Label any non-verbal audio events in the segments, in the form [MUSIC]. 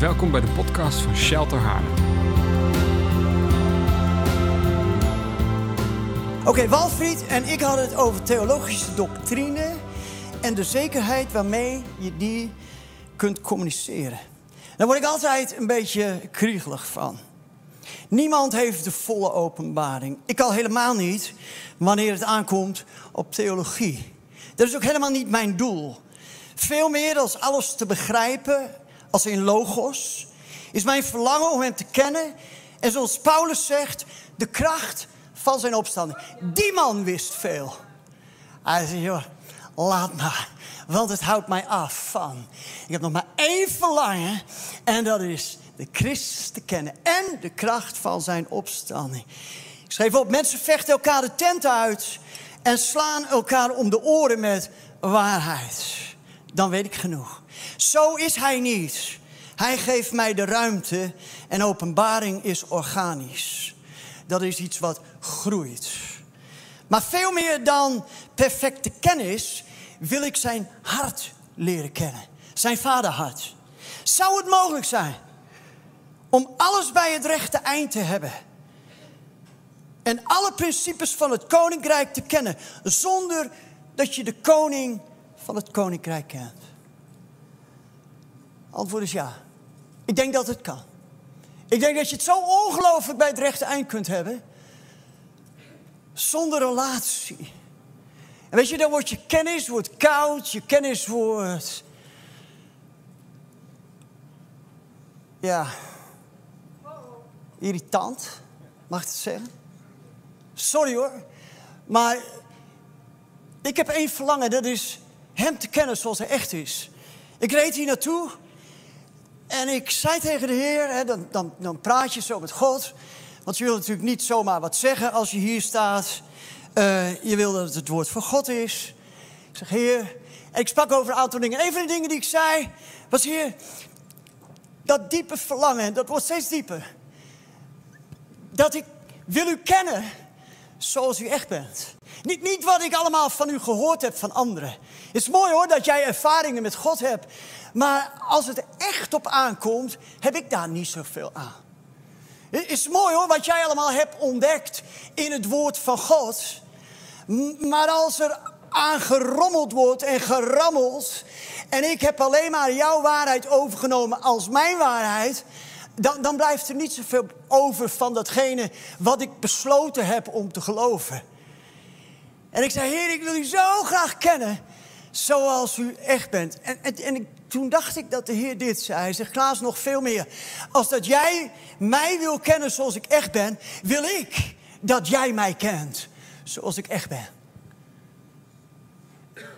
Welkom bij de podcast van Shelter Haarlem. Oké, Walfried en ik hadden het over theologische doctrine en de zekerheid waarmee je die kunt communiceren. Daar word ik altijd een beetje kriegelig van. Niemand heeft de volle openbaring. Ik al helemaal niet wanneer het aankomt op theologie. Dat is ook helemaal niet mijn doel. Veel meer als alles te begrijpen, als in logos, is mijn verlangen om hem te kennen. En zoals Paulus zegt, de kracht van zijn opstanding. Die man wist veel. Hij zei, joh, laat maar. Want het houdt mij af van. Ik heb nog maar één verlangen. En dat is de Christus te kennen. En de kracht van zijn opstanding. Ik schreef op, mensen vechten elkaar de tent uit. En slaan elkaar om de oren met waarheid. Dan weet ik genoeg. Zo is hij niet. Hij geeft mij de ruimte. En openbaring is organisch. Dat is iets wat groeit. Maar veel meer dan perfecte kennis wil ik zijn hart leren kennen. Zijn vaderhart. Zou het mogelijk zijn om alles bij het rechte eind te hebben? En alle principes van het koninkrijk te kennen zonder dat je de koning van het koninkrijk kent? Antwoord is ja. Ik denk dat het kan. Ik denk dat je het zo ongelooflijk bij het rechte eind kunt hebben. Zonder relatie. En weet je, dan wordt je kennis wordt koud, je kennis wordt. Ja. Irritant, mag ik het zeggen? Sorry hoor. Maar ik heb één verlangen, dat is hem te kennen zoals hij echt is. Ik reed hier naartoe en ik zei tegen de Heer, hè, dan, dan, dan praat je zo met God. Want je wil natuurlijk niet zomaar wat zeggen als je hier staat. Uh, je wil dat het het woord van God is. Ik zeg, Heer. En ik sprak over een aantal dingen. Een van de dingen die ik zei was, Heer, dat diepe verlangen, dat wordt steeds dieper. Dat ik wil u kennen zoals u echt bent. Niet, niet wat ik allemaal van u gehoord heb van anderen. Het is mooi hoor dat jij ervaringen met God hebt. Maar als het echt op aankomt, heb ik daar niet zoveel aan. Het is mooi hoor wat jij allemaal hebt ontdekt in het woord van God. Maar als er aan gerommeld wordt en gerammeld. En ik heb alleen maar jouw waarheid overgenomen als mijn waarheid. Dan, dan blijft er niet zoveel over van datgene wat ik besloten heb om te geloven. En ik zei, Heer, ik wil u zo graag kennen zoals u echt bent. En, en, en toen dacht ik dat de Heer dit zei. Hij zegt, Klaas, nog veel meer. Als dat jij mij wil kennen zoals ik echt ben, wil ik dat jij mij kent zoals ik echt ben.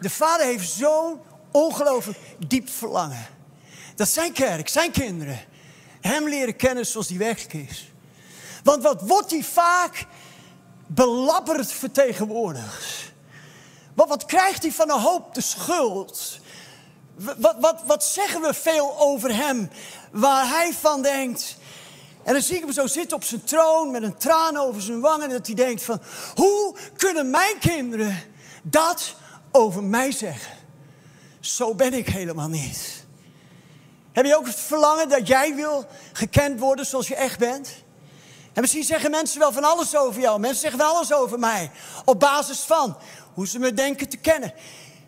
De Vader heeft zo'n ongelooflijk diep verlangen. Dat zijn kerk, zijn kinderen, hem leren kennen zoals hij werkelijk is. Want wat wordt hij vaak belabberd vertegenwoordigd? Wat, krijgt hij van een hoop de schuld? Wat, wat, wat zeggen we veel over hem waar hij van denkt? En dan zie ik hem zo zitten op zijn troon met een traan over zijn wangen. En dat hij denkt van, hoe kunnen mijn kinderen dat over mij zeggen? Zo ben ik helemaal niet. Heb je ook het verlangen dat jij wil gekend worden zoals je echt bent? En misschien zeggen mensen wel van alles over jou. Mensen zeggen wel alles over mij. Op basis van hoe ze me denken te kennen.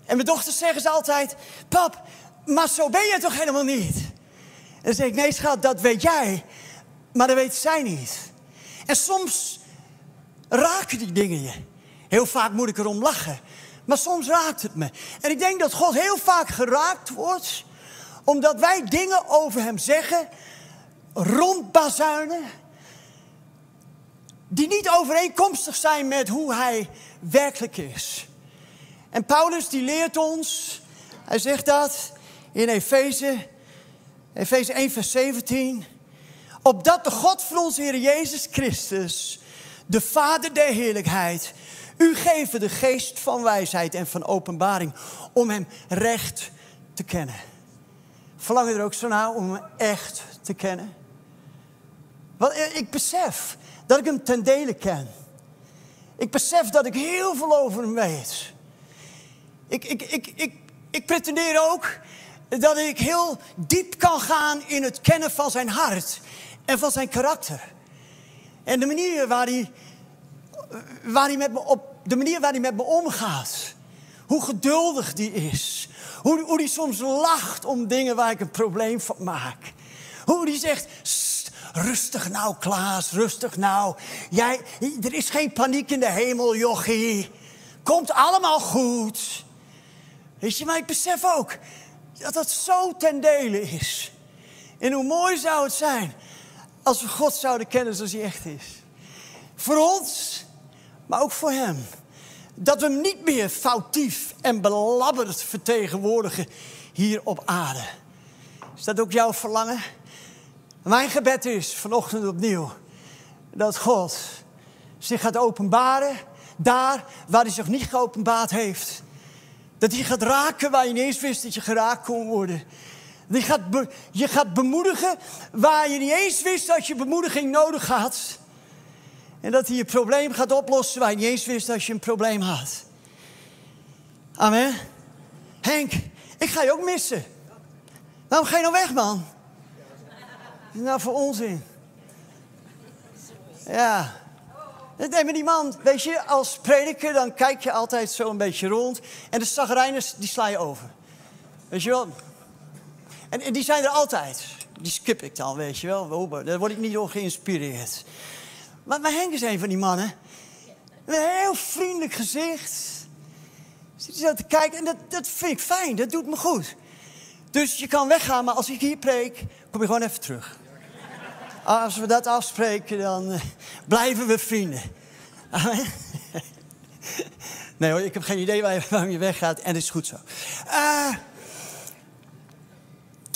En mijn dochters zeggen ze altijd: Pap, maar zo ben je toch helemaal niet? En dan zeg ik: Nee, schat, dat weet jij. Maar dat weet zij niet. En soms raken die dingen je. Heel vaak moet ik erom lachen. Maar soms raakt het me. En ik denk dat God heel vaak geraakt wordt. Omdat wij dingen over hem zeggen. Rondbazuinen. Die niet overeenkomstig zijn met hoe hij werkelijk is. En Paulus die leert ons, hij zegt dat in Efeze, Efeze 1 vers 17. Opdat de God van onze Heer Jezus Christus, de Vader der heerlijkheid, u geven de geest van wijsheid en van openbaring om hem recht te kennen. Verlang je er ook zo naar om hem echt te kennen? Want ik besef dat ik hem ten dele ken. Ik besef dat ik heel veel over hem weet. Ik, ik, ik, ik, ik pretendeer ook dat ik heel diep kan gaan in het kennen van zijn hart en van zijn karakter. En de manier waar hij, waar met me op, de manier waar hij met me omgaat. Hoe geduldig die is. Hoe, hoe die soms lacht om dingen waar ik een probleem van maak. Hoe die zegt, rustig nou Klaas, rustig nou. Jij, er is geen paniek in de hemel, jochie. Komt allemaal goed. Weet je, maar ik besef ook dat dat zo ten dele is. En hoe mooi zou het zijn als we God zouden kennen zoals hij echt is. Voor ons, maar ook voor hem. Dat we hem niet meer foutief en belabberd vertegenwoordigen hier op aarde. Is dat ook jouw verlangen? Mijn gebed is vanochtend opnieuw dat God zich gaat openbaren daar waar hij zich niet geopenbaard heeft. Dat hij gaat raken waar je niet eens wist dat je geraakt kon worden. Die gaat je gaat bemoedigen waar je niet eens wist dat je bemoediging nodig had. En dat hij je probleem gaat oplossen waar je niet eens wist dat je een probleem had. Amen. Henk, ik ga je ook missen. Waarom ga je nou weg, man? Nou, voor onzin. Ja. Nee, maar die man, weet je, als prediker dan kijk je altijd zo een beetje rond. En de zagrijners, die sla je over. Weet je wel? En, die zijn er altijd. Die skip ik dan, weet je wel. Daar word ik niet door geïnspireerd. Maar, maar Henk is een van die mannen. Een heel vriendelijk gezicht. Zit hij te kijken en dat, dat vind ik fijn. Dat doet me goed. Dus je kan weggaan, maar als ik hier preek, kom je gewoon even terug. Als we dat afspreken, dan uh, blijven we vrienden. Amen. Nee hoor, ik heb geen idee waarom je weggaat en het is goed zo. Uh,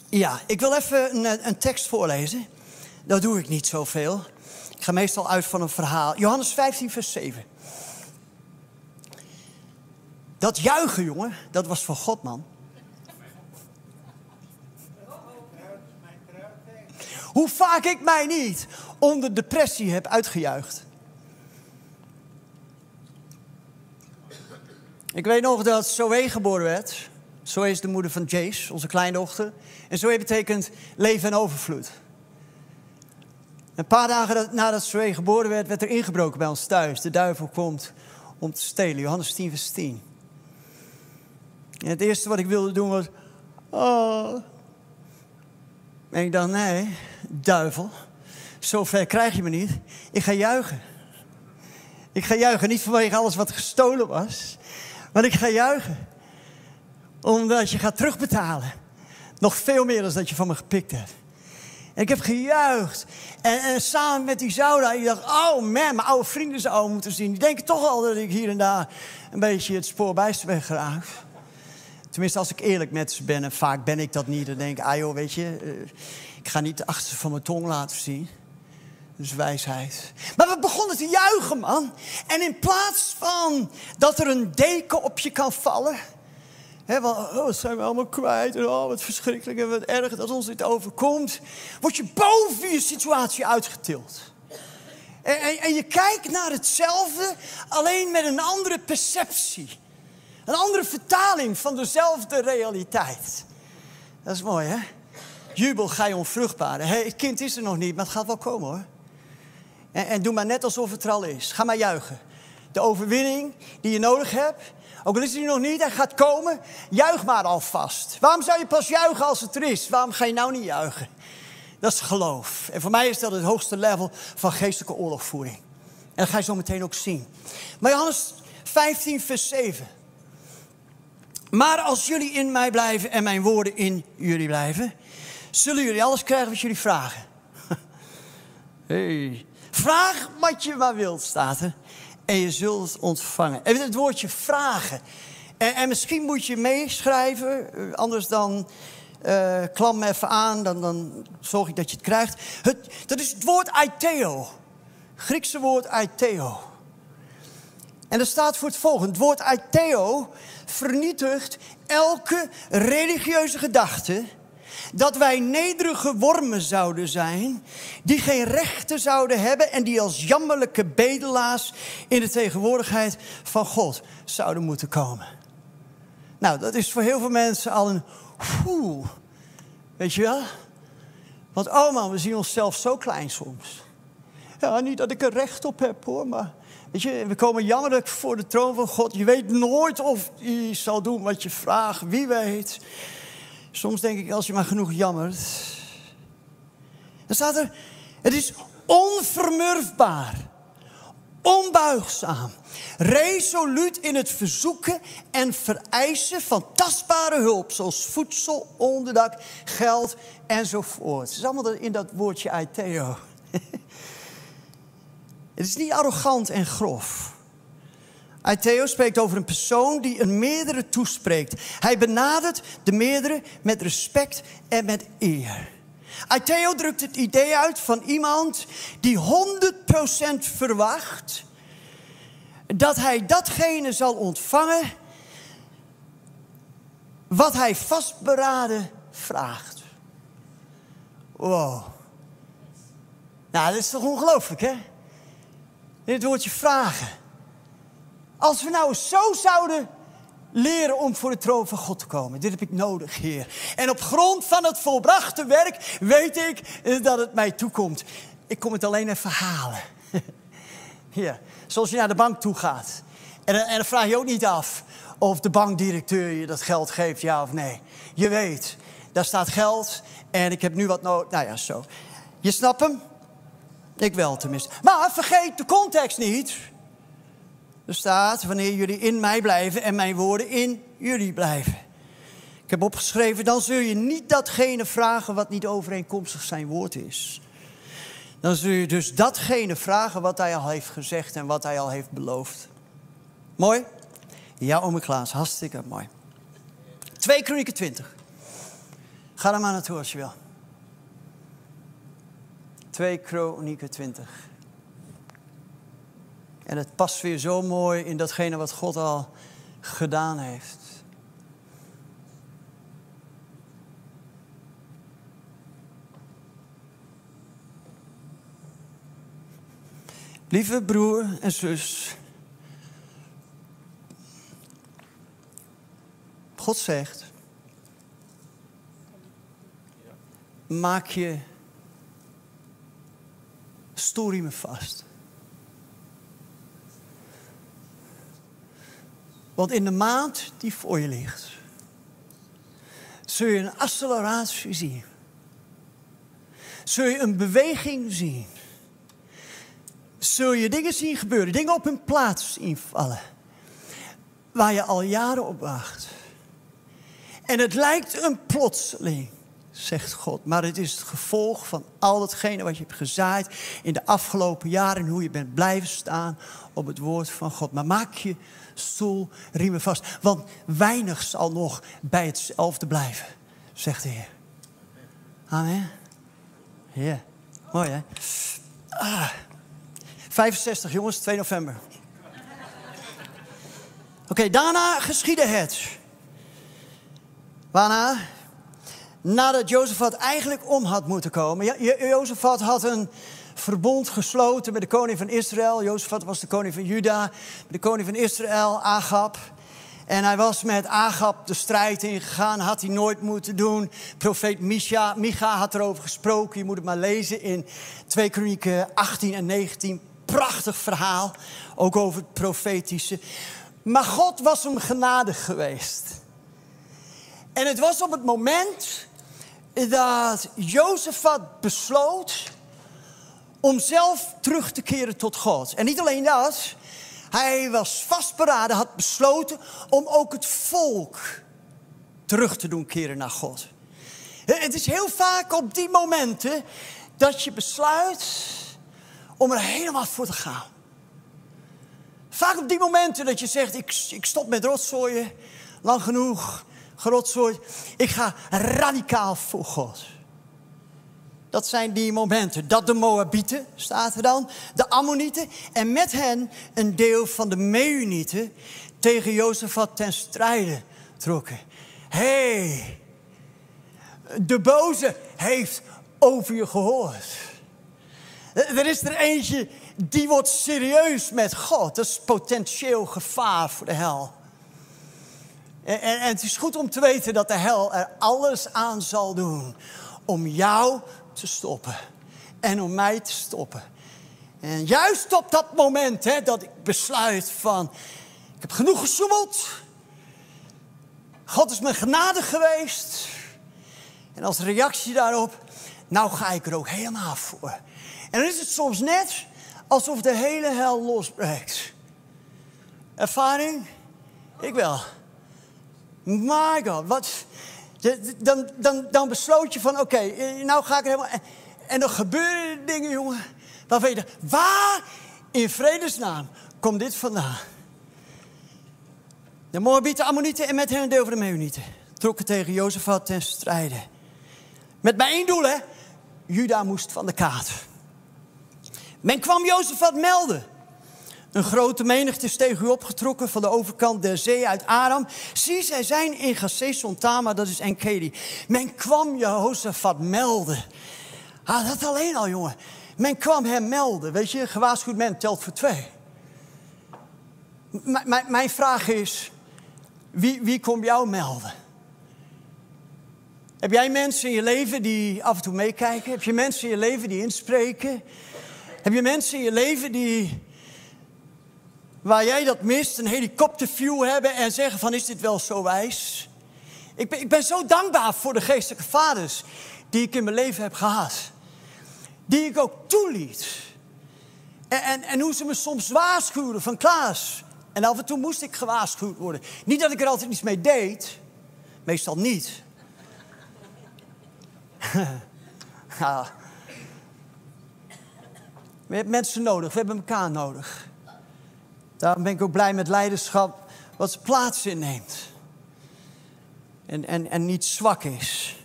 ja, ik wil even een, een, tekst voorlezen. Dat doe ik niet zoveel. Ik ga meestal uit van een verhaal. Johannes 15, vers 7. Dat juichen, jongen, dat was van God, man. Hoe vaak ik mij niet onder depressie heb uitgejuicht. Ik weet nog dat Zoe geboren werd. Zoe is de moeder van Jace, onze kleindochter. En Zoe betekent leven en overvloed. Een paar dagen nadat Zoe geboren werd, werd er ingebroken bij ons thuis. De duivel komt om te stelen. Johannes 10, vers 10. En het eerste wat ik wilde doen was... Oh. En ik dacht, nee, duivel, zo ver krijg je me niet. Ik ga juichen. Ik ga juichen, niet vanwege alles wat gestolen was. Maar ik ga juichen. Omdat je gaat terugbetalen. Nog veel meer dan dat je van me gepikt hebt. En ik heb gejuicht. En, en samen met die Zouda, ik dacht, oh man, mijn oude vrienden zouden moeten zien. Die denken toch al dat ik hier en daar een beetje het spoor ben geraakt. Tenminste, als ik eerlijk met ze ben, en vaak ben ik dat niet. Dan denk ik, ah joh, weet je, eh, ik ga niet de achterste van mijn tong laten zien. Dus wijsheid. Maar we begonnen te juichen, man. En in plaats van dat er een deken op je kan vallen. Hè, oh, wat zijn we allemaal kwijt. En oh, wat verschrikkelijk en wat erg dat ons dit overkomt. Word je boven je situatie uitgetild. En, en je kijkt naar hetzelfde, alleen met een andere perceptie. Een andere vertaling van dezelfde realiteit. Dat is mooi, hè? Jubel, ga je onvruchtbare. Hey, het kind is er nog niet, maar het gaat wel komen, hoor. En, en doe maar net alsof het er al is. Ga maar juichen. De overwinning die je nodig hebt, ook al is die nog niet, hij gaat komen. Juich maar alvast. Waarom zou je pas juichen als het er is? Waarom ga je nou niet juichen? Dat is geloof. En voor mij is dat het hoogste level van geestelijke oorlogvoering. En dat ga je zo meteen ook zien. Maar Johannes 15, vers 7. Maar als jullie in mij blijven en mijn woorden in jullie blijven, zullen jullie alles krijgen wat jullie vragen. [LAUGHS] hey. Vraag wat je maar wilt, staat er. En je zult het ontvangen. En het woordje vragen. En, en misschien moet je meeschrijven, eh, anders dan uh, klam even aan, dan, dan zorg ik dat je het krijgt. Het, dat is het woord aiteo. Griekse woord aiteo. En er staat voor het volgende. Het woord aiteo vernietigt elke religieuze gedachte dat wij nederige wormen zouden zijn, die geen rechten zouden hebben en die als jammerlijke bedelaars in de tegenwoordigheid van God zouden moeten komen. Nou, dat is voor heel veel mensen al een Oeh, weet je wel? Want oh man, we zien onszelf zo klein soms. Ja, niet dat ik er recht op heb hoor, maar weet je, we komen jammerlijk voor de troon van God. Je weet nooit of hij zal doen wat je vraagt, wie weet. Soms denk ik, als je maar genoeg jammert. Dan staat er, het is onvermurfbaar, onbuigzaam, resoluut in het verzoeken en vereisen van tastbare hulp, zoals voedsel, onderdak, geld enzovoort. Het is allemaal in dat woordje aiteo. [LAUGHS] Het is niet arrogant en grof. Aiteo spreekt over een persoon die een meerdere toespreekt. Hij benadert de meerdere met respect en met eer. Aiteo drukt het idee uit van iemand die 100% verwacht dat hij datgene zal ontvangen wat hij vastberaden vraagt. Wow. Nou, dat is toch ongelooflijk, hè? Dit woordje vragen. Als we nou zo zouden leren om voor de troon van God te komen. Dit heb ik nodig, Heer. En op grond van het volbrachte werk weet ik dat het mij toekomt. Ik kom het alleen even halen. [LAUGHS] ja, zoals je naar de bank toe gaat. En, en dan vraag je ook niet af of de bankdirecteur je dat geld geeft, ja of nee. Je weet, daar staat geld en ik heb nu wat nodig. Nou ja, zo. Je snapt hem? Ik wel tenminste. Maar vergeet de context niet. Er staat, wanneer jullie in mij blijven en mijn woorden in jullie blijven. Ik heb opgeschreven, dan zul je niet datgene vragen wat niet overeenkomstig zijn woord is. Dan zul je dus datgene vragen wat hij al heeft gezegd en wat hij al heeft beloofd. Mooi? Ja, ome Klaas, hartstikke mooi. 2 Kronieken 20. Ga er maar naartoe als je wil. 2 Kronieken 20. En het past weer zo mooi in datgene wat God al gedaan heeft. Lieve broer en zus. God zegt: maak je stoelriemen vast. Want in de maand die voor je ligt, zul je een acceleratie zien. Zul je een beweging zien. Zul je dingen zien gebeuren, dingen op hun plaats invallen. Waar je al jaren op wacht. En het lijkt een plotseling zegt God. Maar het is het gevolg van al datgene wat je hebt gezaaid in de afgelopen jaren. En hoe je bent blijven staan op het woord van God. Maar maak je stoel riemen vast. Want weinig zal nog bij hetzelfde blijven, zegt de Heer. Amen. Ja, mooi hè. Ah. 65 jongens, 2 november. Oké, daarna geschiedde het. Waarna nadat Jozefat eigenlijk om had moeten komen. Jozefat had een verbond gesloten met de koning van Israël. Jozefat was de koning van Juda, de koning van Israël, Agab. En hij was met Agab de strijd ingegaan, had hij nooit moeten doen. Profeet Micha, Micha had erover gesproken, je moet het maar lezen in 2 Kronieken 18 en 19. Prachtig verhaal, ook over het profetische. Maar God was hem genadig geweest. En het was op het moment dat Jozefat besloot om zelf terug te keren tot God. En niet alleen dat, hij was vastberaden, had besloten om ook het volk terug te doen keren naar God. Het is heel vaak op die momenten dat je besluit om er helemaal voor te gaan. Vaak op die momenten dat je zegt, ik, ik stop met rotzooien, lang genoeg gerotzooid. Ik ga radicaal voor God. Dat zijn die momenten. Dat de Moabieten, staat er dan, de Ammonieten en met hen een deel van de Meunieten tegen Jozefat ten strijde trokken. Hé, hey, de boze heeft over je gehoord. Er is er eentje die wordt serieus met God. Dat is potentieel gevaar voor de hel. En, en, het is goed om te weten dat de hel er alles aan zal doen om jou te stoppen. En om mij te stoppen. En juist op dat moment hè, dat ik besluit van, ik heb genoeg gesjoemeld. God is me genadig geweest. En als reactie daarop, nou ga ik er ook helemaal voor. En dan is het soms net alsof de hele hel losbreekt. Ervaring? Ik wel. My God, wat. Dan, dan, dan besloot je van, oké, nou ga ik er helemaal. En dan gebeuren dingen, jongen. Waarvan je waar in vredesnaam komt dit vandaan? De Moabieten, Ammonieten en met hen een deel van de Meunieten trokken tegen Jozefat ten strijde. Met maar één doel, hè? Juda moest van de kaart. Men kwam Jozefat melden. Een grote menigte is tegen u opgetrokken van de overkant der zee uit Aram. Zie, zij zijn in Gazeson Tama, dat is Enkedi. Men kwam Jozefat melden. Ah, dat alleen al, jongen. Men kwam hem melden. Weet je, gewaarschuwd men telt voor twee. mijn vraag is, wie, wie komt jou melden? Heb jij mensen in je leven die af en toe meekijken? Heb je mensen in je leven die inspreken? Heb je mensen in je leven die, waar jij dat mist, een helikopterview hebben en zeggen van is dit wel zo wijs? Ik ben, ik ben zo dankbaar voor de geestelijke vaders die ik in mijn leven heb gehad. Die ik ook toeliet. En, en, en hoe ze me soms waarschuwden van Klaas. En af en toe moest ik gewaarschuwd worden. Niet dat ik er altijd iets mee deed. Meestal niet. [LAUGHS] We hebben mensen nodig, we hebben elkaar nodig. Daarom ben ik ook blij met leiderschap wat plaats inneemt. En, en, en niet zwak is.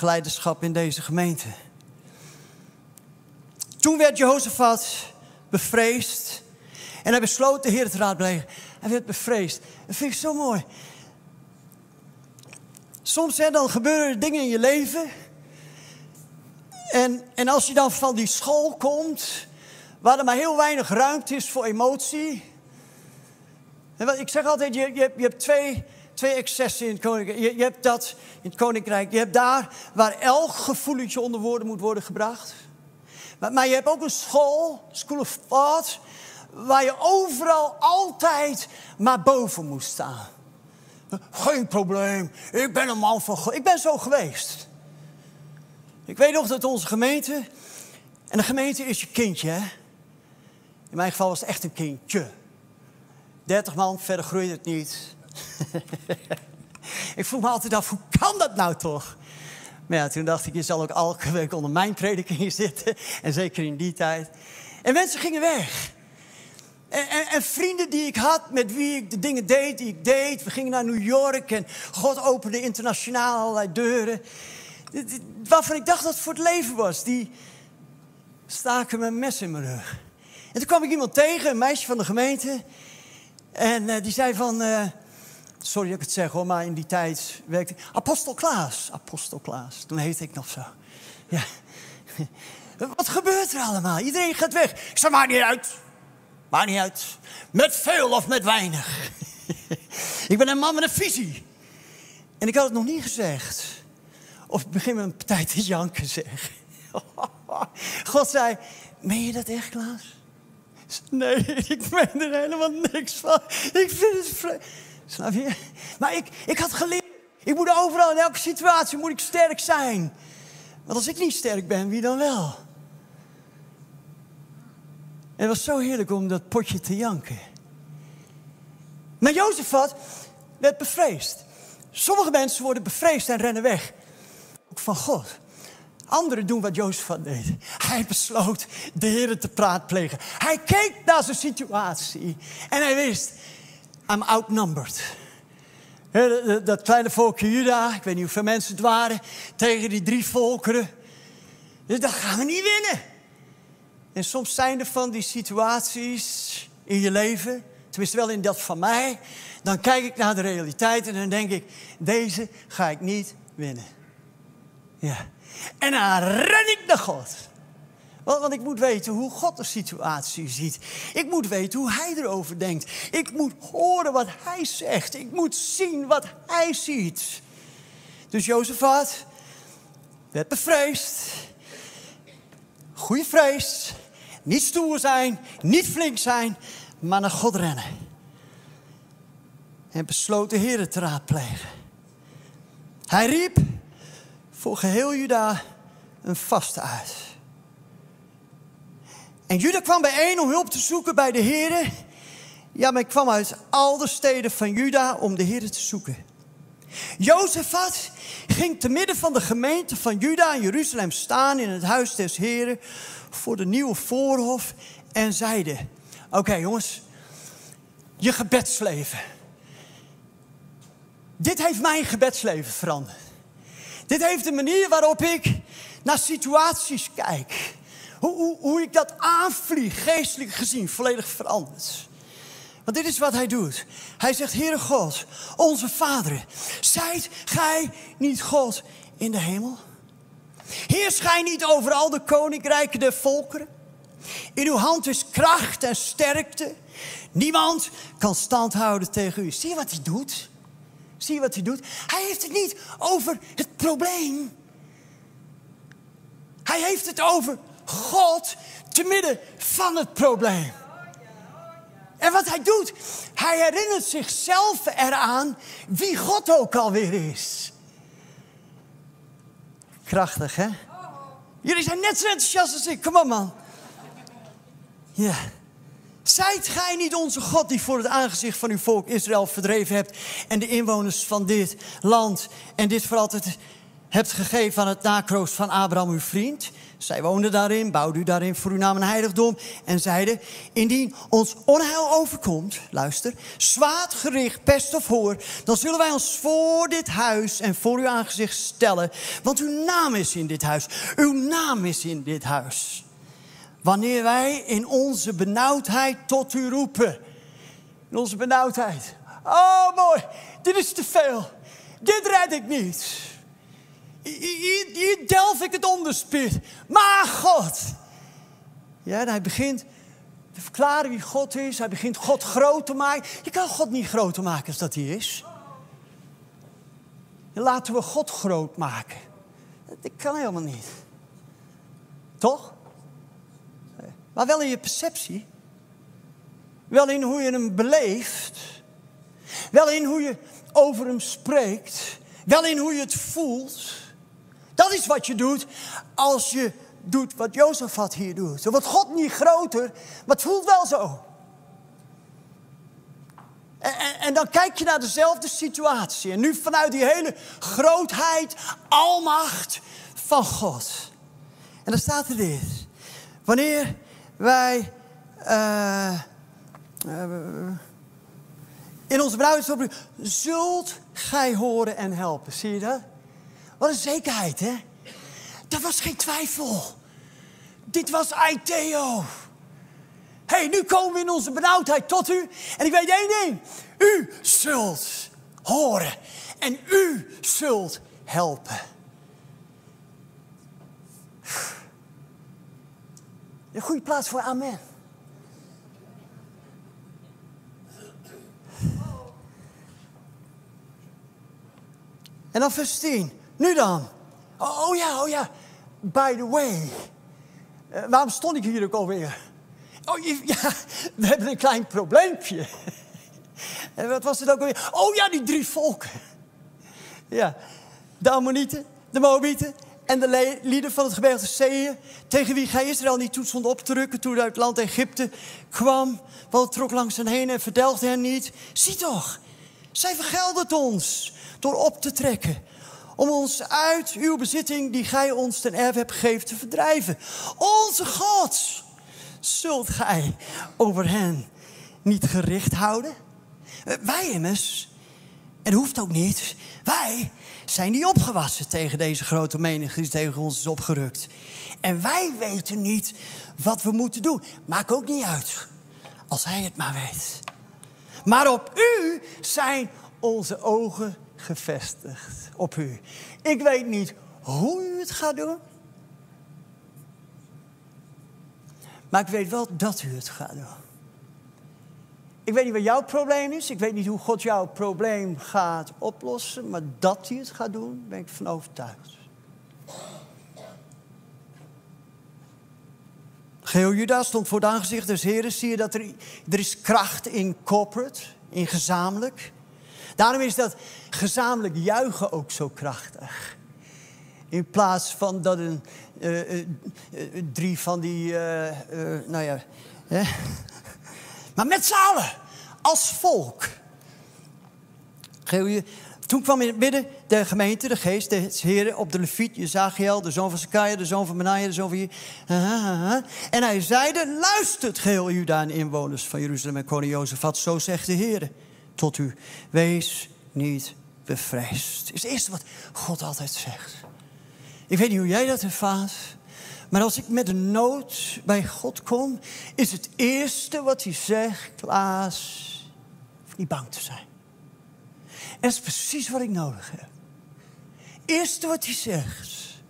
Leiderschap in deze gemeente. Toen werd Jozefat bevreesd. En hij besloot de Heer te raadplegen. Hij werd bevreesd. Dat vind ik zo mooi. Soms hè, dan gebeuren er dingen in je leven. En, en als je dan van die school komt, waar er maar heel weinig ruimte is voor emotie. Ik zeg altijd, je, je, hebt, je hebt twee, twee excessen in het koninkrijk. Je, je, hebt dat in het koninkrijk. Je hebt daar waar elk gevoeletje onder woorden moet worden gebracht. Maar, maar je hebt ook een school, school of thought, waar je overal altijd maar boven moest staan. Geen probleem, ik ben een man van God. Ik ben zo geweest. Ik weet nog dat onze gemeente, en de gemeente is je kindje, hè? In mijn geval was het echt een kindje. 30 man, verder groeide het niet. [LAUGHS] ik vroeg me altijd af, hoe kan dat nou toch? Maar ja, toen dacht ik, je zal ook elke week onder mijn prediking zitten. En zeker in die tijd. En mensen gingen weg. En, en, en, vrienden die ik had, met wie ik de dingen deed die ik deed. We gingen naar New York en God opende internationaal allerlei deuren. Waarvan ik dacht dat het voor het leven was. Die staken mijn mes in mijn rug. En toen kwam ik iemand tegen, een meisje van de gemeente. En uh, die zei van, uh, sorry dat ik het zeg hoor, maar in die tijd werkte. Apostel Klaas, Apostel Klaas. Toen heette ik nog zo. Ja. [LAUGHS] Wat gebeurt er allemaal? Iedereen gaat weg. Ik zei, maakt niet uit. Maakt niet uit. Met veel of met weinig. [LAUGHS] ik ben een man met een visie. En ik had het nog niet gezegd. Of ik begin met een partij te janken, zeg. [LAUGHS] God zei, meen je dat echt, Klaas? Nee, [LAUGHS] ik meen er helemaal niks van. Ik vind het vreemd. Je? Maar ik, ik had geleerd, ik moet overal in elke situatie moet ik sterk zijn. Want als ik niet sterk ben, wie dan wel? En het was zo heerlijk om dat potje te janken. Maar Jozefat werd bevreesd. Sommige mensen worden bevreesd en rennen weg. Ook van God. Anderen doen wat Jozefat deed. Hij besloot de Heer te praat plegen. Hij keek naar zijn situatie. En hij wist, I'm outnumbered. Dat kleine volkje Juda, ik weet niet hoeveel mensen het waren, tegen die drie volkeren. Dus dat gaan we niet winnen. En soms zijn er van die situaties in je leven, tenminste wel in dat van mij, dan kijk ik naar de realiteit en dan denk ik, deze ga ik niet winnen. Ja. En dan ren ik naar God. Want, ik moet weten hoe God de situatie ziet. Ik moet weten hoe Hij erover denkt. Ik moet horen wat Hij zegt. Ik moet zien wat Hij ziet. Dus Jozefat werd bevreesd. Goeie vrees. Niet stoer zijn, niet flink zijn, maar naar God rennen. En besloot de Heer te raadplegen. Hij riep voor geheel Juda een vaste uit. En Juda kwam bijeen om hulp te zoeken bij de Heer. Ja, men kwam uit al de steden van Juda om de Heer te zoeken. Jozefat ging te midden van de gemeente van Juda en Jeruzalem staan in het huis des Heren voor de nieuwe voorhof en zeide: Oké jongens, je gebedsleven. Dit heeft mijn gebedsleven veranderd. Dit heeft de manier waarop ik naar situaties kijk. Hoe, hoe, ik dat aanvlieg, geestelijk gezien, volledig veranderd. Want dit is wat hij doet. Hij zegt, Heere God, onze Vader, zijt gij niet God in de hemel? Heers gij niet over al de koninkrijken der volkeren? In uw hand is kracht en sterkte. Niemand kan stand houden tegen u. Zie je wat hij doet? Zie je wat hij doet? Hij heeft het niet over het probleem. Hij heeft het over God te midden van het probleem. En wat hij doet, hij herinnert zichzelf eraan wie God ook alweer is. Krachtig, hè? Jullie zijn net zo enthousiast als ik. Kom op, man. Ja. Zijt gij niet onze God die voor het aangezicht van uw volk Israël verdreven hebt en de inwoners van dit land en dit voor altijd hebt gegeven aan het nakroost van Abraham uw vriend? Zij woonden daarin, bouwden u daarin voor uw naam een heiligdom en zeiden, indien ons onheil overkomt, luister, zwaard, gericht, pest of hoor, dan zullen wij ons voor dit huis en voor uw aangezicht stellen, want uw naam is in dit huis, uw naam is in dit huis. Wanneer wij in onze benauwdheid tot u roepen. In onze benauwdheid. Oh mooi, dit is te veel. Dit red ik niet. Hier, delf ik het onderspit. Maar God. Ja, en hij begint te verklaren wie God is. Hij begint God groot te maken. Je kan God niet groter maken als dat hij is. Laten we God groot maken. Dat kan helemaal niet. Toch? Maar wel in je perceptie. Wel in hoe je hem beleeft. Wel in hoe je over hem spreekt. Wel in hoe je het voelt. Dat is wat je doet als je doet wat Jozefat hier doet. Dan wordt God niet groter, maar het voelt wel zo. En, en, en, dan kijk je naar dezelfde situatie. En nu vanuit die hele grootheid, almacht van God. En dan staat er dit. Wanneer wij uh, in onze bruidsopdracht zult gij horen en helpen. Zie je dat? Wat een zekerheid, hè? Dat was geen twijfel. Dit was Aiteo. Hé, hey, nu komen we in onze benauwdheid tot u. En ik weet één ding. U zult horen. En u zult helpen. Een goede plaats voor amen. En dan vers 10. Nu dan. Oh, oh, ja, oh ja. By the way. Uh, waarom stond ik hier ook alweer? Oh [LAUGHS] ja, we hebben een klein probleempje. [LAUGHS] en wat was het ook alweer? Oh ja, die drie volken. ja, de Ammonieten, de Moabieten en de lieden van het gebergte Zeeën, tegen wie gij Israël niet toe stond op te rukken toen uit het land Egypte kwam, want het trok langs hen heen en verdelgde hen niet. Zie toch, zij vergelden ons door op te trekken, om ons uit uw bezitting die gij ons ten erf hebt gegeven te verdrijven. Onze God, zult gij over hen niet gericht houden? Wij immers, en hoeft ook niet, wij zijn niet opgewassen tegen deze grote menigte die tegen ons is opgerukt. En wij weten niet wat we moeten doen. Maakt ook niet uit, als hij het maar weet. Maar op u zijn onze ogen gevestigd. Op u. Ik weet niet hoe u het gaat doen. Maar ik weet wel dat u het gaat doen. Ik weet niet wat jouw probleem is. Ik weet niet hoe God jouw probleem gaat oplossen. Maar dat hij het gaat doen, ben ik van overtuigd. Geo Juda stond voor het aangezicht des Heren. Zie je dat er, er is kracht in corporate, in gezamenlijk. Daarom is dat gezamenlijk juichen ook zo krachtig. In plaats van dat een, uh, uh, drie van die, nou ja. Maar met z'n allen, als volk. Toen kwam in het midden de gemeente, de geest, de heren op de leviet, Jezagiel, de zoon van Zekaja, de zoon van Benaja, de zoon van... En hij zeide, luistert geheel Juda en inwoners van Jeruzalem en koning Jozefat, zo zegt de Heer tot u, wees niet bevreesd. is het eerste wat God altijd zegt. Ik weet niet hoe jij dat ervaart, maar als ik met een nood bij God kom, is het eerste wat hij zegt, Klaas, niet bang te zijn. En dat is precies wat ik nodig heb. Eerste wat hij zegt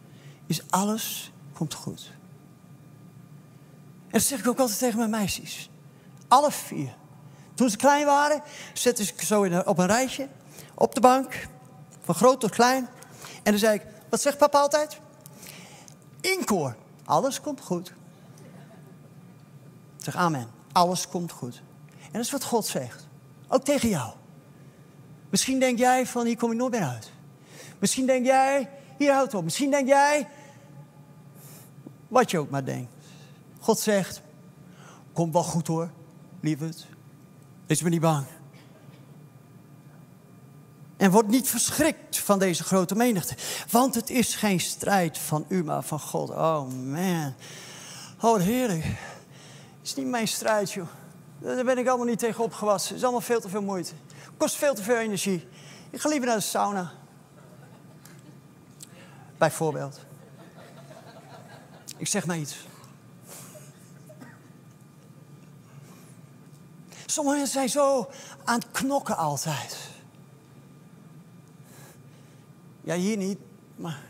is alles komt goed. En dat zeg ik ook altijd tegen mijn meisjes. Alle vier. Toen ze klein waren, zette ik zo op een rijtje. Op de bank. Van groot tot klein. En dan zei ik, wat zegt papa altijd? Inkoor. Alles komt goed. Zeg amen. Alles komt goed. En dat is wat God zegt. Ook tegen jou. Misschien denk jij van hier kom ik nooit meer uit. Misschien denk jij, hier houdt op. Misschien denk jij, wat je ook maar denkt. God zegt, komt wel goed hoor, lieverd. Wees me niet bang. En word niet verschrikt van deze grote menigte. Want het is geen strijd van u, maar van God. Oh man. Oh heerlijk. Het is niet mijn strijd, joh. Daar ben ik allemaal niet tegen opgewassen. Het is allemaal veel te veel moeite. Kost veel te veel energie. Ik ga liever naar de sauna. Bijvoorbeeld. Ik zeg maar iets. Sommige mensen zijn zo aan het knokken altijd. Ja, hier niet, maar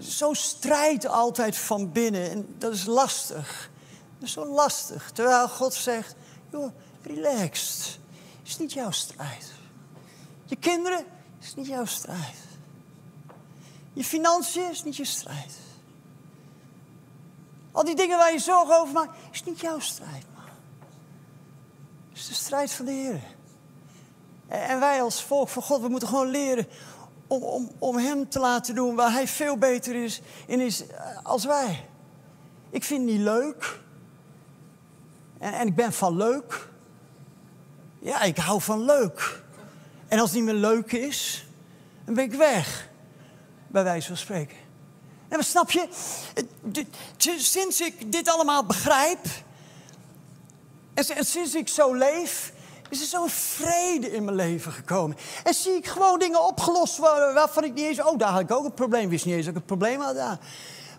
zo strijd altijd van binnen. En dat is lastig. Dat is zo lastig. Terwijl God zegt, joh, relaxed is niet jouw strijd. Je kinderen is niet jouw strijd. Je financiën is niet je strijd. Al die dingen waar je zorgen over maakt, is niet jouw strijd, man. Het is de strijd van de Heer. En wij als volk van God, we moeten gewoon leren om, om, Hem te laten doen waar Hij veel beter is in is eh, als wij. Ik vind niet leuk. En, en ik ben van leuk. Ja, ik hou van leuk. En als het niet meer leuk is, dan ben ik weg. Bij wijze van spreken. En snap je, sinds ik dit allemaal begrijp, en sinds ik zo leef, is er zo'n vrede in mijn leven gekomen. En zie ik gewoon dingen opgelost waarvan ik niet eens... Oh, daar had ik ook een probleem. wist niet eens dat ik een probleem had daar.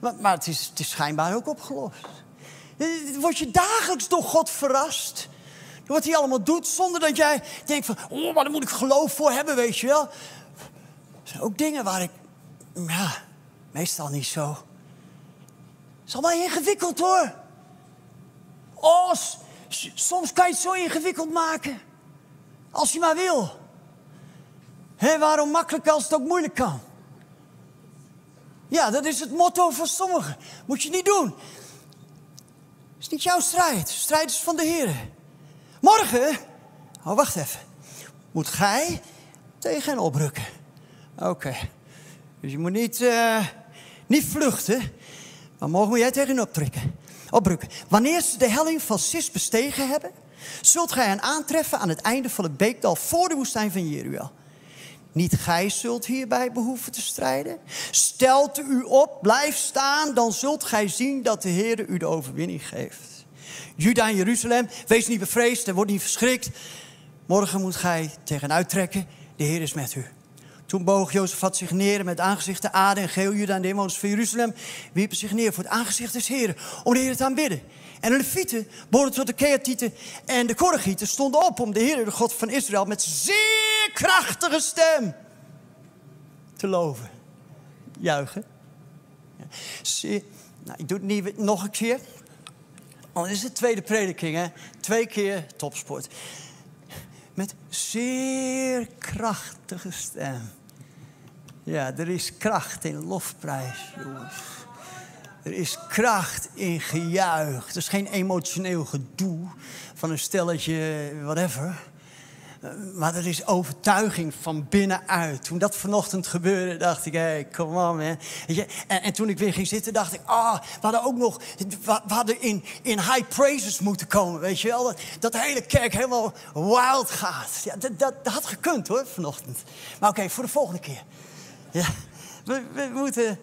Maar, maar het, is, het is schijnbaar ook opgelost. Word je dagelijks door God verrast wat hij allemaal doet, zonder dat jij denkt van, oh, maar daar moet ik geloof voor hebben, weet je wel. Er zijn ook dingen waar ik, ja, meestal niet zo. Het is allemaal ingewikkeld hoor. Oh, soms kan je het zo ingewikkeld maken. Als je maar wil. Hé, waarom makkelijk als het ook moeilijk kan? Ja, dat is het motto van sommigen. Moet je niet doen. Het is niet jouw strijd. strijd is van de Heer. Morgen, oh wacht even, moet gij tegen hen oprukken. Oké, dus je moet niet, uh, niet vluchten, maar morgen moet jij tegen hen optrekken, oprukken. Wanneer ze de helling van Sis bestegen hebben, zult gij hen aantreffen aan het einde van het beekdal voor de woestijn van Jeruel. Niet gij zult hierbij behoeven te strijden. Stelt u op, blijf staan, dan zult gij zien dat de Heer u de overwinning geeft. Juda en Jeruzalem, wees niet bevreesd en word niet verschrikt. Morgen moet gij tegenuit trekken, de Heer is met u. Toen boog Jozefat zich neer met aangezicht de aarde en geel Juda en de inwoners van Jeruzalem wierpen zich neer voor het aangezicht des Heeren om de Heer te aanbidden. En de Levieten, behoorden tot de Keatieten en de Korregieten, stonden op om de Heer, de God van Israël, met zeer krachtige stem te loven. Juichen. Ja. Nou, ik doe het niet nog een keer. Oh, dit is de tweede prediking, hè? Twee keer topsport. Met zeer krachtige stem. Ja, er is kracht in lofprijs, jongens. Er is kracht in gejuich. Het is geen emotioneel gedoe van een stelletje, whatever. Maar er is overtuiging van binnenuit. Toen dat vanochtend gebeurde, dacht ik, hé, hey, come on man. En, en, toen ik weer ging zitten, dacht ik, ah, we hadden ook nog, we hadden in, in high praises moeten komen, weet je wel. Dat, dat de hele kerk helemaal wild gaat. Ja, dat, dat, dat had gekund hoor, vanochtend. Maar oké, voor de volgende keer. Ja, we, we, moeten,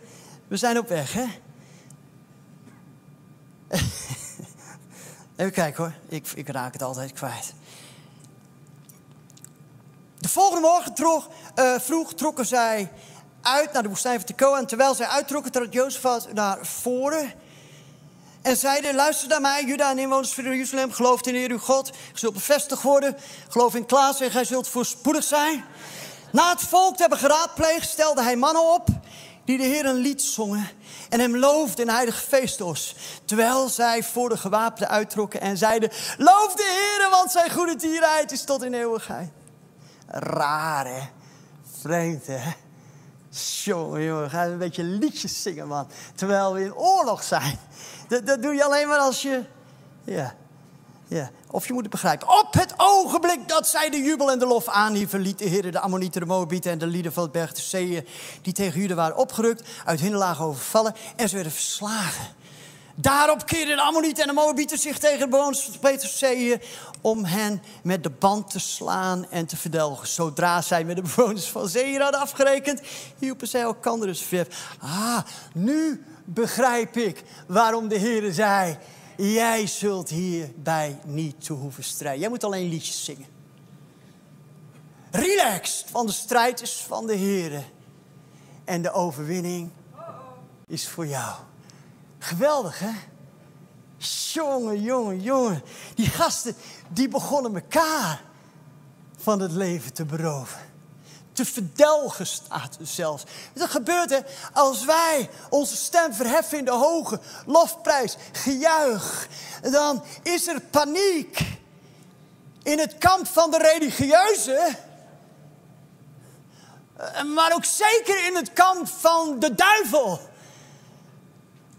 we zijn op weg, hè. [LAUGHS] Even kijken hoor, ik, ik raak het altijd kwijt. De volgende morgen trok, uh, vroeg trokken zij uit naar de woestijn van Tekoa. En terwijl zij uittrokken, trad Jozef naar voren. En zeiden, luister naar mij, Juda en inwoners van Jeruzalem. Geloof in de Heer uw God. Je zult bevestigd worden. Geloof in Klaas en gij zult voorspoedig zijn. Na het volk te hebben geraadpleegd, stelde hij mannen op... die de Heer een lied zongen en hem loofden in heilige feestos. Terwijl zij voor de gewapenden uittrokken en zeiden... Loof de Heer, want zijn goede tierheid is tot in eeuwigheid. Raar, hè? Vreemd, hè? Jongen, jongen, ga een beetje liedjes zingen, man. Terwijl we in oorlog zijn. Dat, dat doe je alleen maar als je... Ja, ja. Of je moet het begrijpen. Op het ogenblik dat zij de jubel en de lof aanhieven... liet de Heer de Ammonieten, de Moabieten en de lieden van het berg de die tegen Juda waren opgerukt, uit hinderlagen overvallen... en ze werden verslagen. Daarop keerden de Ammonieten en de Moabieten zich tegen de bewoners van Peterzeeën om hen met de band te slaan en te verdelgen. Zodra zij met de bewoners van Zeeën hadden afgerekend, hielpen zij elkaar dus ver. Ah, nu begrijp ik waarom de Heer zei, jij zult hierbij niet toe hoeven strijden. Jij moet alleen liedjes zingen. Relaxed, want de strijd is van de Heer. En de overwinning is voor jou. Geweldig, hè? Jongen, jongen, jongen. Die gasten, die begonnen elkaar van het leven te beroven. Te verdelgen staat zelfs. Dat gebeurt hè, als wij onze stem verheffen in de hoge lofprijs, gejuich. Dan is er paniek in het kamp van de religieuzen. Maar ook zeker in het kamp van de duivel.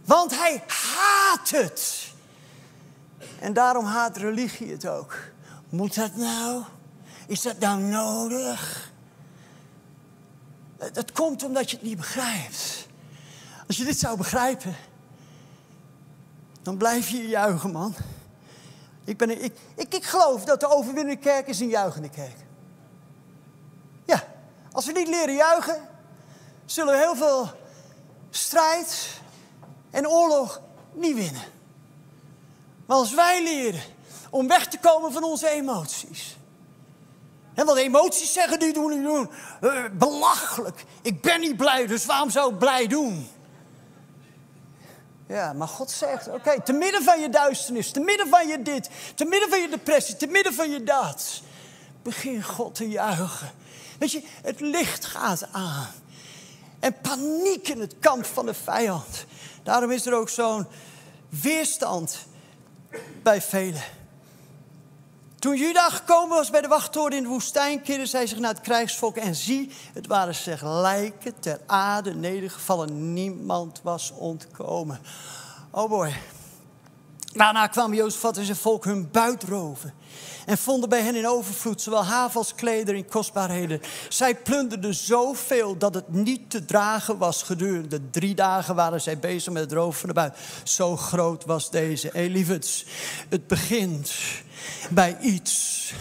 Want hij haat het. En daarom haat religie het ook. Moet dat nou? Is dat nou nodig? Dat komt omdat je het niet begrijpt. Als je dit zou begrijpen, dan blijf je juichen, man. Ik, ben, ik, ik, ik geloof dat de overwinnende kerk is een juichende kerk. Ja, als we niet leren juichen, zullen we heel veel strijd, en oorlog niet winnen. Maar als wij leren om weg te komen van onze emoties. En wat emoties zeggen, die doen, die doen. Uh, belachelijk. Ik ben niet blij, dus waarom zou ik blij doen? Ja, maar God zegt, oké, te midden van je duisternis, te midden van je dit, te midden van je depressie, te midden van je dat, begin God te juichen. Weet je, het licht gaat aan. En paniek in het kamp van de vijand. Daarom is er ook zo'n weerstand bij velen. Toen Juda gekomen was bij de wachttoren in de woestijn, keerde zij zich naar het krijgsvolk en zie, het waren zich lijken ter aarde nedergevallen. Niemand was ontkomen. Oh boy. Daarna kwam Jozefat en zijn volk hun buit roven en vonden bij hen in overvloed zowel haven als klederen kostbaarheden. Zij plunderden zoveel dat het niet te dragen was. Gedurende drie dagen waren zij bezig met het roof van de buit. Zo groot was deze. Hé het begint bij iets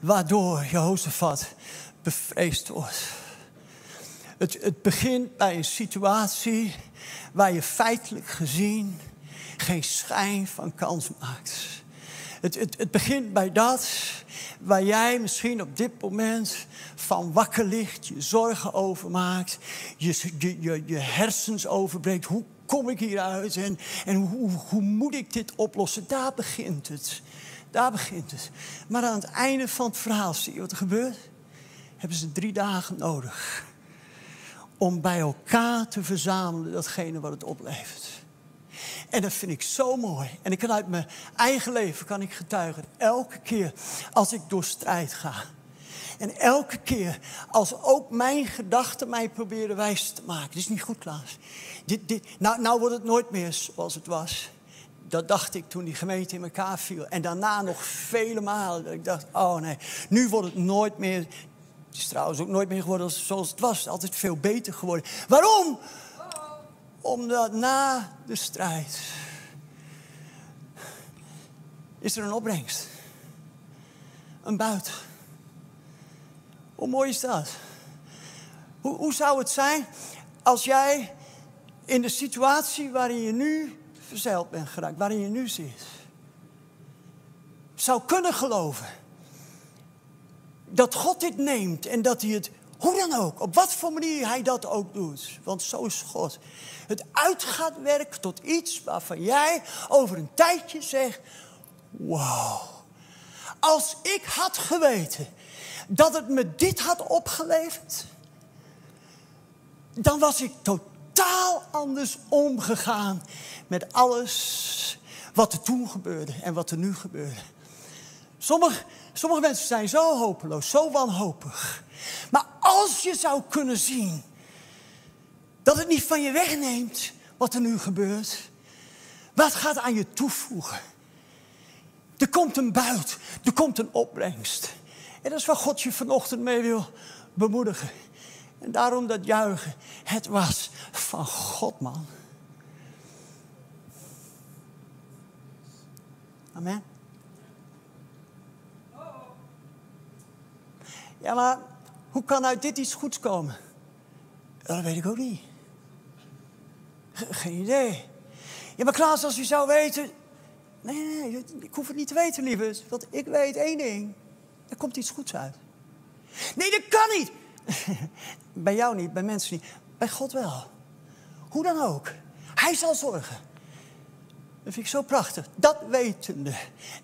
waardoor Jozefat bevreesd wordt. Het, het begint bij een situatie waar je feitelijk gezien geen schijn van kans maakt. Het, het, begint bij dat waar jij misschien op dit moment van wakker ligt, je zorgen over maakt, je, je, je, je hersens overbreekt. Hoe kom ik hieruit en, en hoe, hoe moet ik dit oplossen? Daar begint het. Daar begint het. Maar aan het einde van het verhaal, zie je wat er gebeurt? Hebben ze drie dagen nodig om bij elkaar te verzamelen datgene wat het oplevert. En dat vind ik zo mooi. En ik kan uit mijn eigen leven kan ik getuigen. Elke keer als ik door strijd ga. En elke keer als ook mijn gedachten mij proberen wijs te maken. Dit is niet goed, Klaas. Dit, dit, nou, nou wordt het nooit meer zoals het was. Dat dacht ik toen die gemeente in elkaar viel. En daarna nog vele malen. Dat ik dacht, oh nee, nu wordt het nooit meer... Het is trouwens ook nooit meer geworden zoals het was. Altijd veel beter geworden. Waarom? Omdat na de strijd is er een opbrengst. Een buit. Hoe mooi is dat? Hoe, hoe zou het zijn als jij in de situatie waarin je nu verzeild bent geraakt, waarin je nu zit, zou kunnen geloven dat God dit neemt en dat hij het, hoe dan ook, op wat voor manier hij dat ook doet, want zo is God, het uit gaat werken tot iets waarvan jij over een tijdje zegt, wauw, als ik had geweten dat het me dit had opgeleverd, dan was ik totaal anders omgegaan met alles wat er toen gebeurde en wat er nu gebeurde. Sommige, sommige mensen zijn zo hopeloos, zo wanhopig. Maar als je zou kunnen zien dat het niet van je wegneemt wat er nu gebeurt, wat gaat aan je toevoegen? Er komt een buit, er komt een opbrengst. En dat is waar God je vanochtend mee wil bemoedigen. En daarom dat juichen. Het was van God, man. Amen. Ja, maar hoe kan uit dit iets goeds komen? Dat weet ik ook niet. Geen idee. Ja, maar Klaas, als u zou weten... Nee, nee, ik hoef het niet te weten, lieve. Want ik weet één ding. Er komt iets goeds uit. Nee, dat kan niet. [LAUGHS] bij jou niet, bij mensen niet. Bij God wel. Hoe dan ook. Hij zal zorgen. Dat vind ik zo prachtig. Dat wetende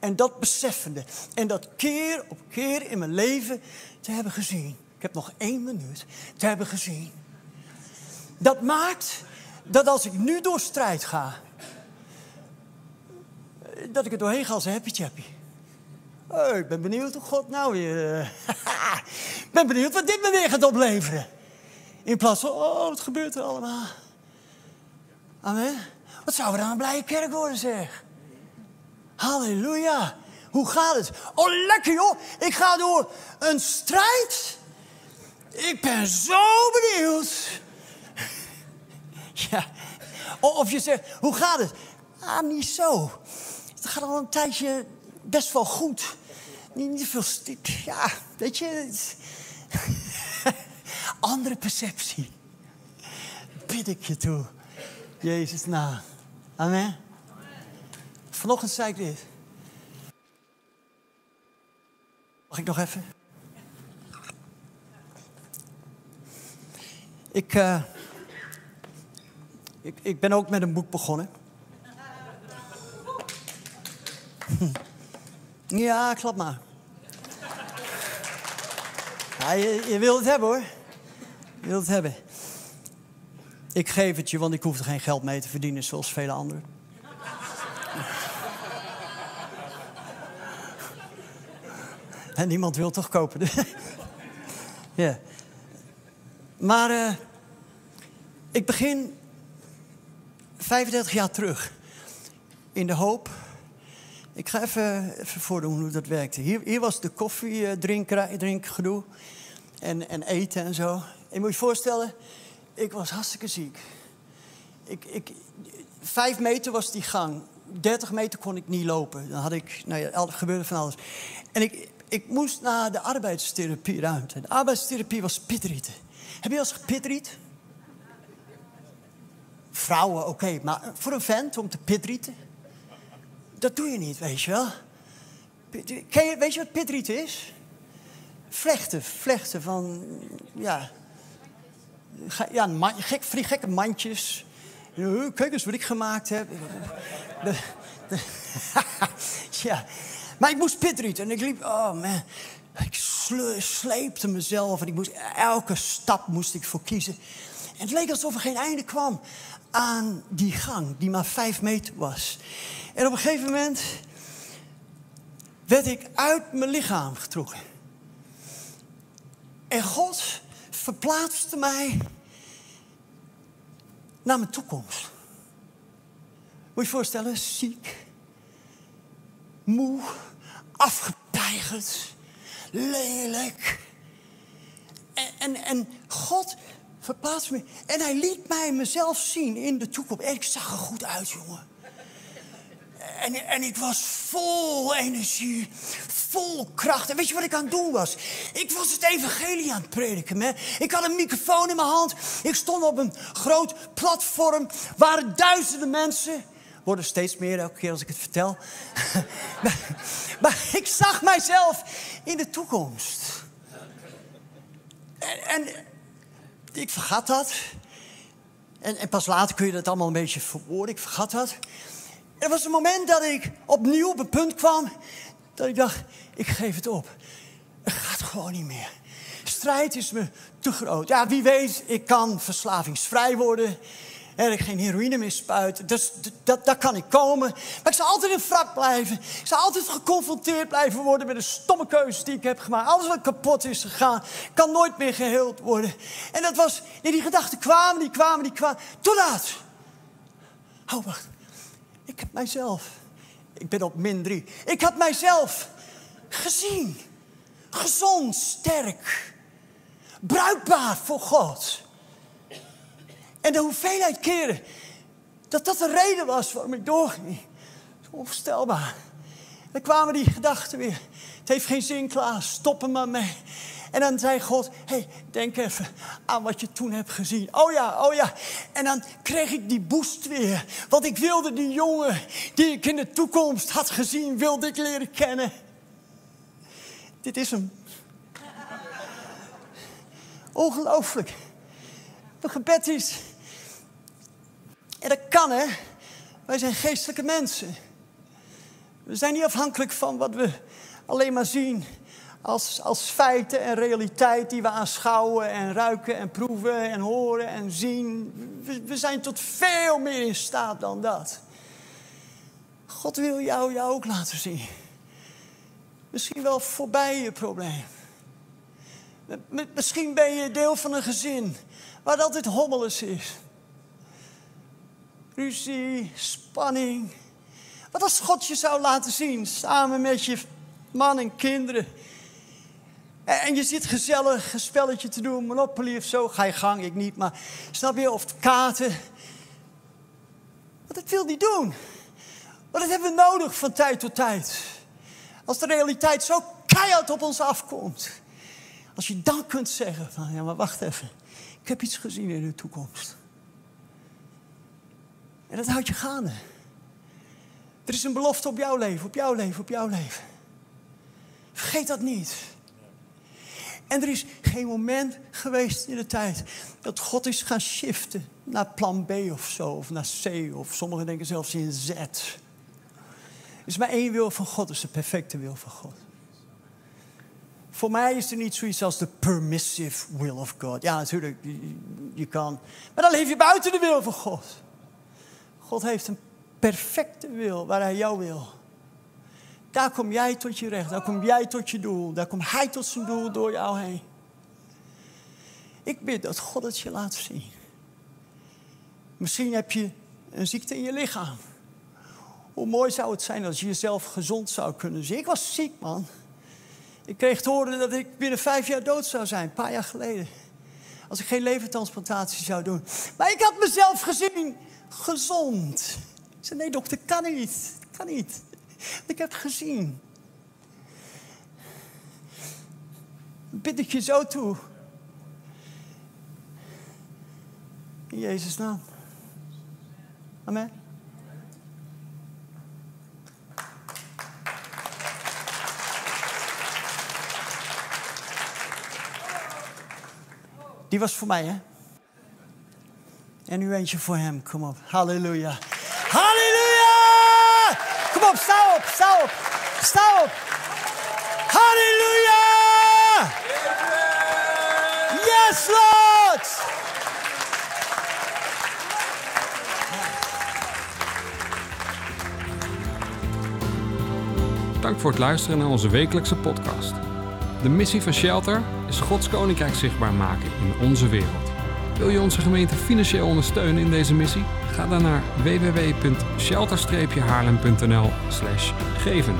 en dat beseffende. En dat keer op keer in mijn leven te hebben gezien. Ik heb nog één minuut te hebben gezien. Dat maakt dat als ik nu door strijd ga, dat ik er doorheen ga als een happy chappy. Oh, ik ben benieuwd hoe God nou weer. [LAUGHS] ik ben benieuwd wat dit me weer gaat opleveren. In plaats van, oh, wat gebeurt er allemaal? Amen. Wat zou we dan een blije kerk worden, zeg? Halleluja. Hoe gaat het? Oh, lekker joh. Ik ga door een strijd. Ik ben zo benieuwd. [LAUGHS] ja. Of je zegt, hoe gaat het? Ah, niet zo. Het gaat al een tijdje best wel goed. Niet, niet veel... Ja, weet je... [LAUGHS] Andere perceptie. Bid ik je toe. Jezus na. Amen. Vanochtend zei ik dit. Mag ik nog even? Ik, uh, ik, ik ben ook met een boek begonnen. [LAUGHS] Ja, klap maar. Je, je wilt het hebben hoor. Je wilt het hebben. Ik geef het je, want ik hoef er geen geld mee te verdienen zoals vele anderen. en niemand wil toch kopen. [LAUGHS] ja. Maar uh, ik begin 35 jaar terug. In de hoop ik ga even, even voordoen hoe dat werkte. Hier, hier was de koffiedrinkgedoe en, en eten en zo. Je moet je voorstellen, ik was hartstikke ziek. Ik, ik, vijf meter was die gang. 30 meter kon ik niet lopen. Dan had ik, nou ja, er gebeurde van alles. En ik, ik moest naar de arbeidstherapie ruimte. De arbeidstherapie was pitrieten. Heb je al eens gepittriet? Vrouwen, oké, maar voor een vent om te pitrieten? Dat doe je niet, weet je wel. Weet je wat pitriet is? Vlechten, vlechten van, ja... Ja, man, gek, gekke mandjes. Kijk eens wat ik gemaakt heb. [LAUGHS] [LAUGHS] Ja. Maar ik moest pitrieten en ik liep, oh man. Ik sleepte mezelf en ik moest, elke stap moest ik voor kiezen. En het leek alsof er geen einde kwam aan die gang, die maar vijf meter was. En op een gegeven moment werd ik uit mijn lichaam getrokken. En God verplaatste mij naar mijn toekomst. Moet je je voorstellen, ziek, moe, afgepeigerd, lelijk. En, en, en God verplaatste me. En hij liet mij mezelf zien in de toekomst. En ik zag er goed uit, jongen. En, en ik was vol energie, vol kracht. En weet je wat ik aan het doen was? Ik was het evangelie aan het prediken. Man. Ik had een microfoon in mijn hand. Ik stond op een groot platform. waren duizenden mensen. Worden steeds meer elke keer als ik het vertel. [LAUGHS] maar, ik zag mijzelf in de toekomst. En, en ik vergat dat. En, en, pas later kun je dat allemaal een beetje verwoorden. Ik vergat dat. Er was een moment dat ik opnieuw op een punt kwam. Dat ik dacht, ik geef het op. Het gaat gewoon niet meer. Strijd is me te groot. Ja, wie weet, ik kan verslavingsvrij worden. En ik geen heroïne meer spuiten. Dus dat, dat kan ik komen. Maar ik zal altijd een wrak blijven. Ik zal altijd geconfronteerd blijven worden met de stomme keuzes die ik heb gemaakt. Alles wat kapot is gegaan, kan nooit meer geheeld worden. En dat was, die gedachten kwamen, die kwamen, die kwamen. Toen laat. Oh, wacht. Ik heb mijzelf. Ik ben op min drie. Ik had mijzelf gezien. Gezond, sterk. Bruikbaar voor God. En de hoeveelheid keren dat dat de reden was waarom ik doorging. Onvoorstelbaar. Dan kwamen die gedachten weer. Het heeft geen zin, Klaas. Stop er maar mee. En dan zei God, hey, denk even aan wat je toen hebt gezien. Oh ja, oh ja. En dan kreeg ik die boost weer. Want ik wilde die jongen die ik in de toekomst had gezien, wilde ik leren kennen. Dit is hem. Ongelooflijk. Mijn gebed is. En dat kan hè. Wij zijn geestelijke mensen. We zijn niet afhankelijk van wat we alleen maar zien als, als feiten en realiteit die we aanschouwen en ruiken en proeven en horen en zien. We, zijn tot veel meer in staat dan dat. God wil jou, jou ook laten zien. Misschien wel voorbij je probleem. Misschien ben je deel van een gezin waar het altijd hommeles is. Ruzie, spanning. Wat als God je zou laten zien samen met je man en kinderen en je zit gezellig een spelletje te doen, Monopoly of zo. Ga je gang, ik niet, maar snap je? Of kaarten. Maar dat wil hij doen. Maar dat hebben we nodig van tijd tot tijd. Als de realiteit zo keihard op ons afkomt. Als je dan kunt zeggen van, ja maar wacht even. Ik heb iets gezien in de toekomst. En dat houdt je gaande. Er is een belofte op jouw leven, op jouw leven, op jouw leven. Vergeet dat niet. En er is geen moment geweest in de tijd dat God is gaan shiften naar plan B of zo, of naar C, of sommigen denken zelfs in Z. Er is maar één wil van God, is de perfecte wil van God. Voor mij is er niet zoiets als de permissive will of God. Ja, natuurlijk, je, je kan. Maar dan leef je buiten de wil van God. God heeft een perfecte wil waar hij jou wil. Daar kom jij tot je recht, daar kom jij tot je doel, daar komt hij tot zijn doel door jou heen. Ik bid dat God het je laat zien. Misschien heb je een ziekte in je lichaam. Hoe mooi zou het zijn als je jezelf gezond zou kunnen zien. Ik was ziek, man. Ik kreeg te horen dat ik binnen vijf jaar dood zou zijn, een paar jaar geleden. Als ik geen levertransplantatie zou doen. Maar ik had mezelf gezien gezond. Ik zei, nee dokter, kan niet. Kan niet. Ik heb gezien. Bid ik je zo toe. In Jezus' naam. Amen. Die was voor mij, hè? En nu eentje voor hem. Kom op. Halleluja. Kom op, sta op, sta op. Sta op. Halleluja! Yes, Lord! Dank voor het luisteren naar onze wekelijkse podcast. De missie van Shelter is Gods Koninkrijk zichtbaar maken in onze wereld. Wil je onze gemeente financieel ondersteunen in deze missie? Ga dan naar www.shelter-haarlem.nl geven.